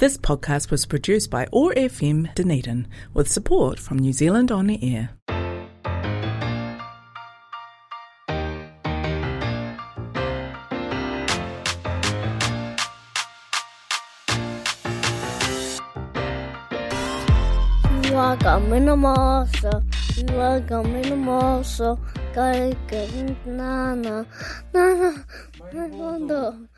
This podcast was produced by OAR FM Dunedin with support from New Zealand On the Air. You are coming a monster. You are coming a monster. Nana nana nana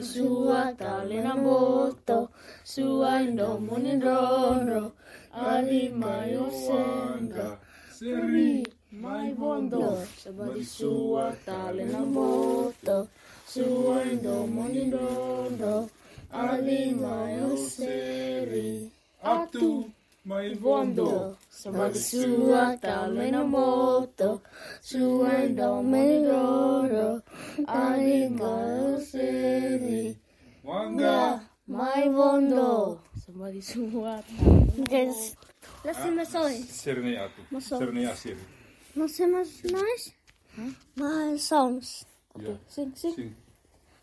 Sua talena moto Sua indo monidoro Ali mayo senga Seri mai bondo Sabadi sua talena moto Sua indo monidoro Ali mayo seri Atu Mondo, Sua Tameno Moto, Suando Menoro, Arigato Seri, Wanga, Mai Mondo, Sua Tameno Las emoções. Cerneato. Cerneato. Nós temos nós, mas somos. Sim, sim.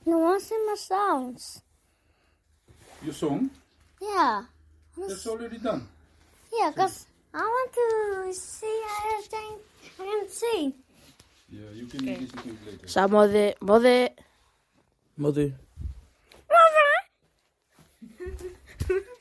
Não há emoções. E o som? Yeah. That's already done. Yeah, because I want to see everything I can see. Yeah, you can listen to it later. Sa mode, mode, Mother. me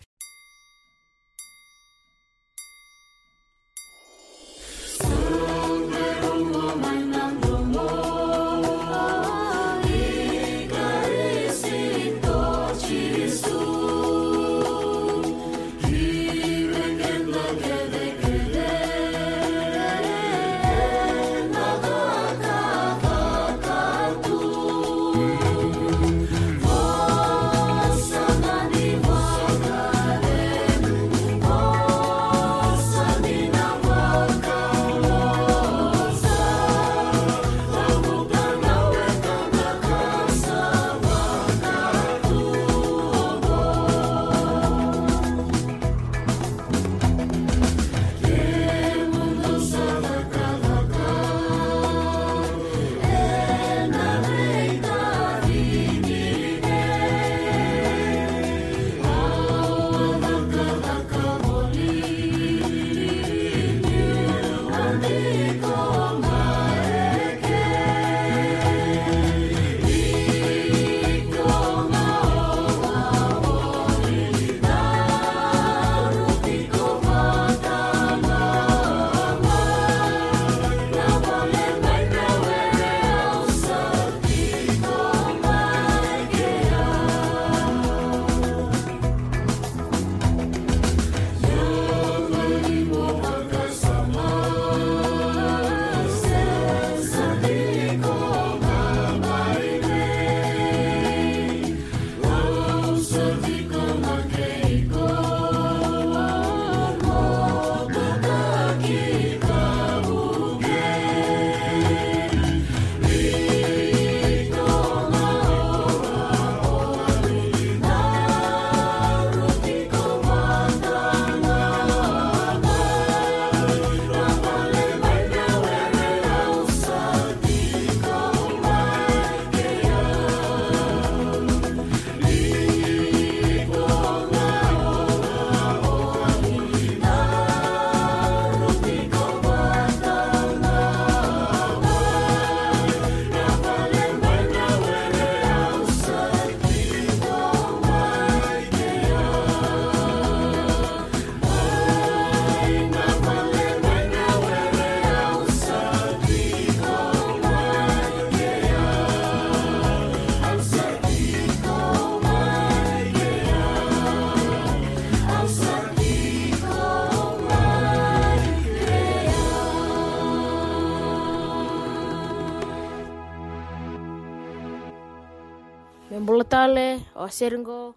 Mulatale, or Seringo,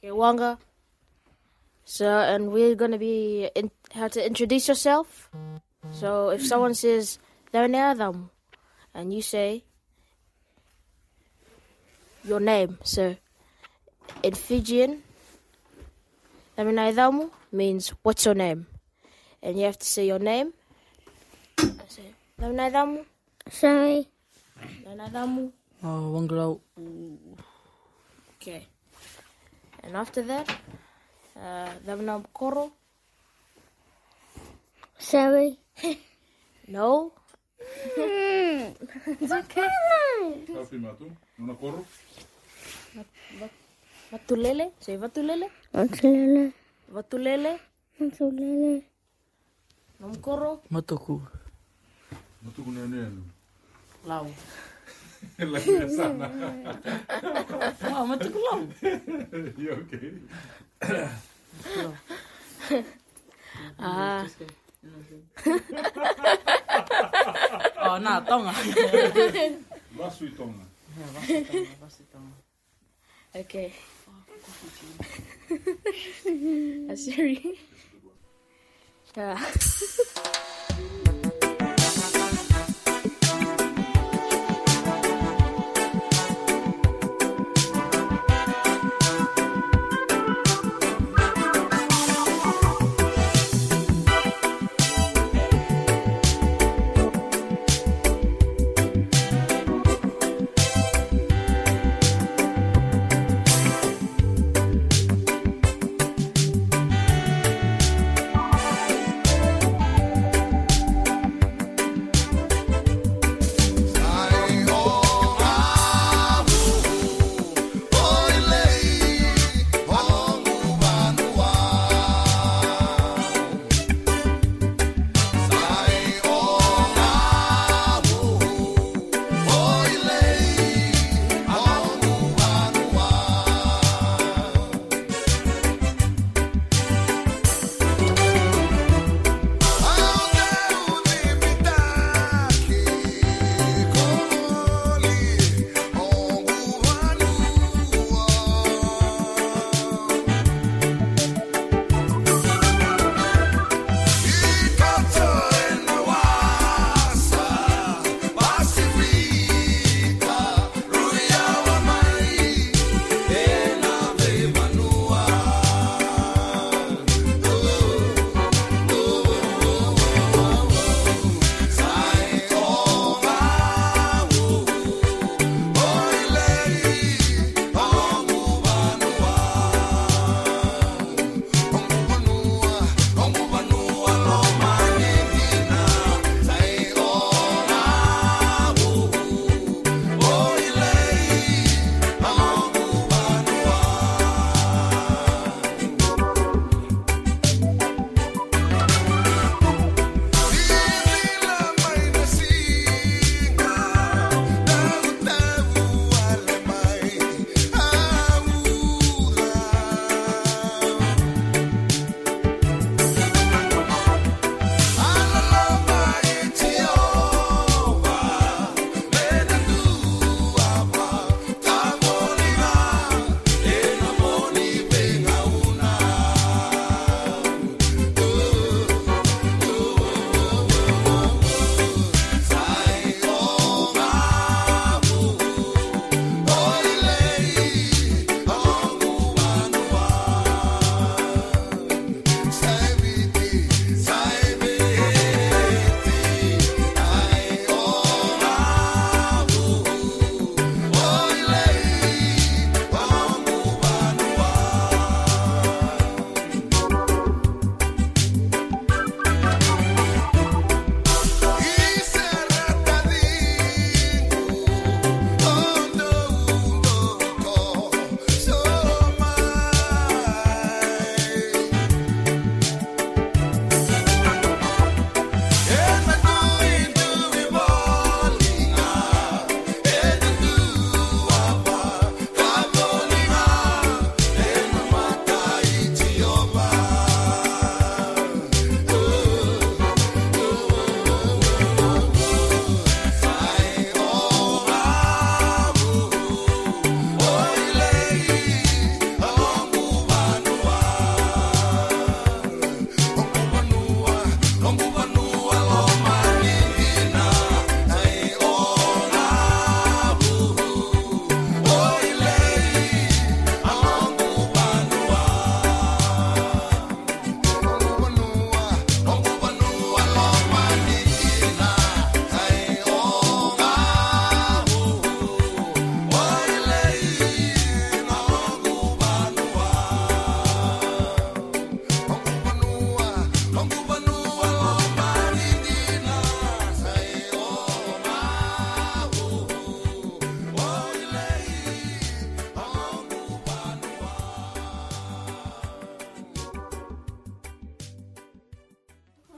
ke Wanga. So, and we're gonna be in, how to introduce yourself. So, if someone says, Dawnea Damu, and you say your name. So, in Fijian, Dawnea means, what's your name? And you have to say your name. I say, Dawnea Sorry. Dawnea Damu. Oh, Wangarau. Okay. And after that, Uh, Davina Koro? Sherry. No. It's okay. Kapi matu. Nuna koro. Vatulele? Say Vatulele? Matulele. Vatulele? Matulele. Nom Koro? Matuku. Matu kuna nenu. Lau. Lagu sana. Oh, matuku lau. You okay? Ah, Oh, nā, tonga. Vasu i tonga. okay. Siri. Yeah. Matulele.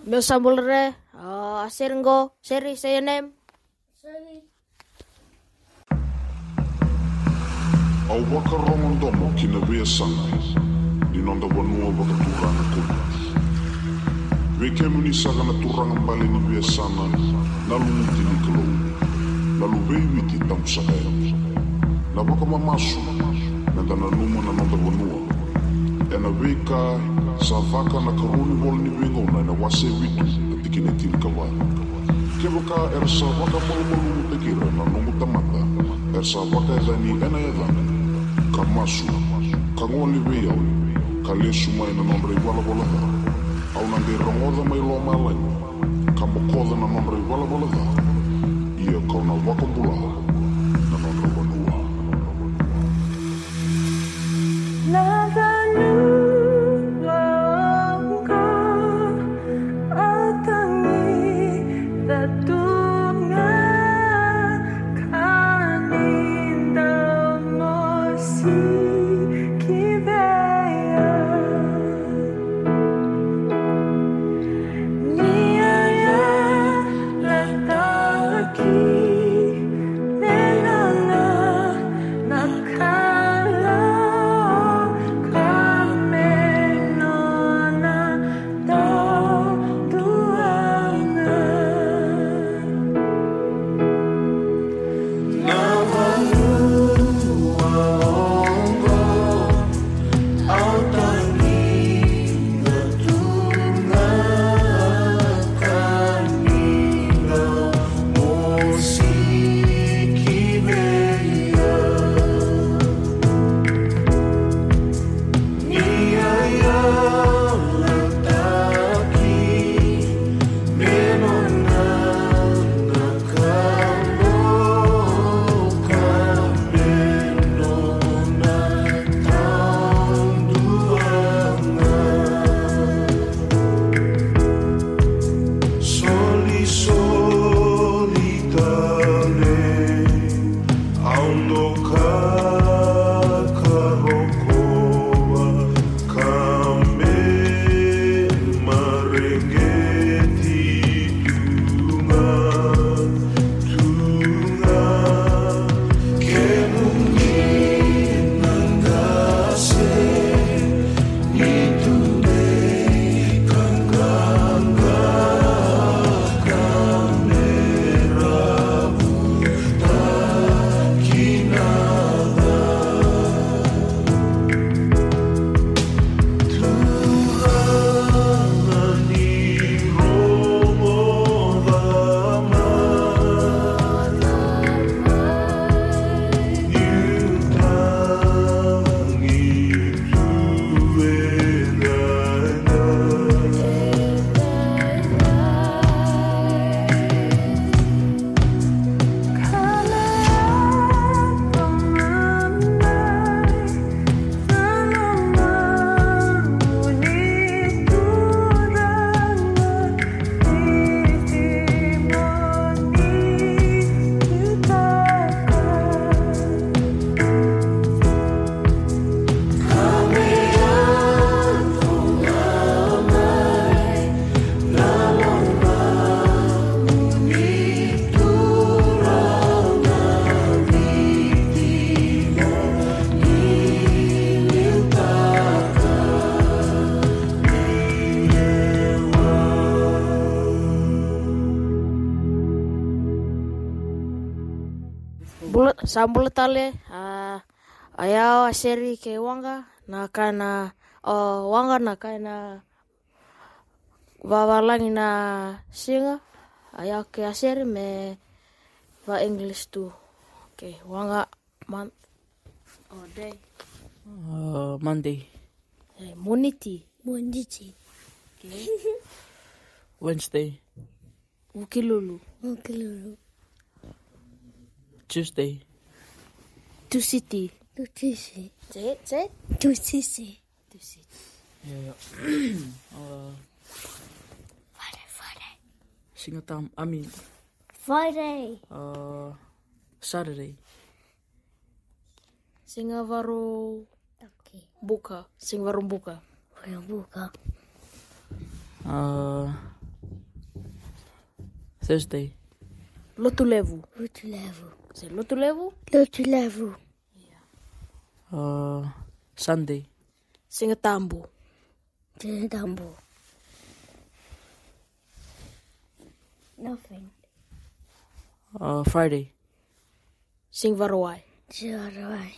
Myosamulre, oh, asir go, Seri, say your name. Seri. Au waka rongondomo ki na wea sanga, ni nonda wanua waka turanga kuna. We kemu ni saka na turanga mbali ni wea sana, lalu lungu ni kilo, lalu lubei witi tamu sahaya. Na waka mamasu, na dana lumu na nonda wanua, e na wei kai, vaka na karuni wala ni venga una Na wase vitu na tikine tiri kawai Ke waka er sa waka malu malu te kira na nungu tamata Er sa waka e ena e dhani Ka masu, ka ngoli vea Ka lesu mai na wala dha Au na nge rongoda mai lo malai Ka mokoda na wala dha Ia kau na Bula, sambulatale. Uh, ayao aseri ke wanga. Na kana uh, wanga na kana wawalangi na singa. Ayao ke aseri me va English tu. Okay, wanga month or day. Uh, Monday, Eh, muniti. Monditi. Wednesday, Ukilulu. Mukiluru. Tuesday, Tusiti. Tutisi. Say it, say it. Tutisi. Tusiti. yeah, uh, Friday, Friday. Singatam, I mean, Friday. uh, Saturday, Singa varu Okay. buka. Singa varu buka. Walang buka. uh, Thursday. Lotu levu. Lutu levu. Say lotu levu. Lutu levu. Uh, Sunday. Singatambu. Tinadambo. Nothing. Uh, Friday. Sing varawai. Jarai.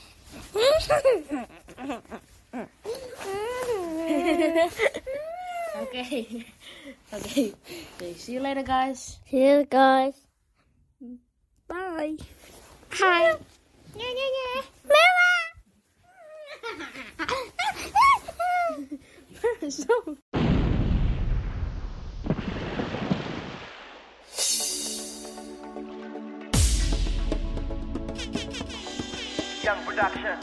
Okay. okay. Okay. See you later, guys. See you guys. Bye. Hi. Yeah, yeah, yeah. so, Young Production.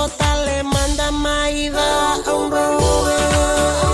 sota le manda maida a un revólver.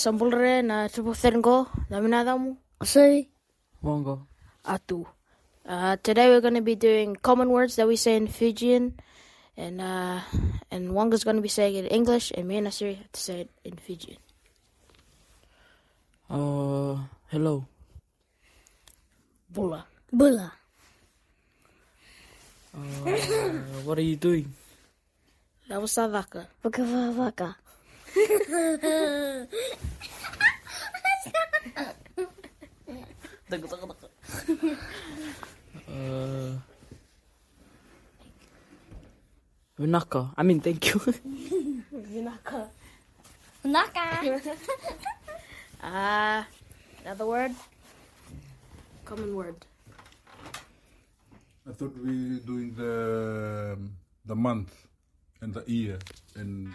Meo sambulre na triple go. Na minadamu. See. Wongo. Atu. Uh, today we're going to be doing common words that we say in Fijian, and uh, and Wanga's going to be saying it in English, and me and Asiri have to say it in Fijian. Uh, hello. Bula. Bula. Uh, what are you doing? Lavasavaka. Vaka vaka. Uh, Vinaka. I mean, thank you. Naka. Uh, another word. Common word. I thought we doing the the month and the year and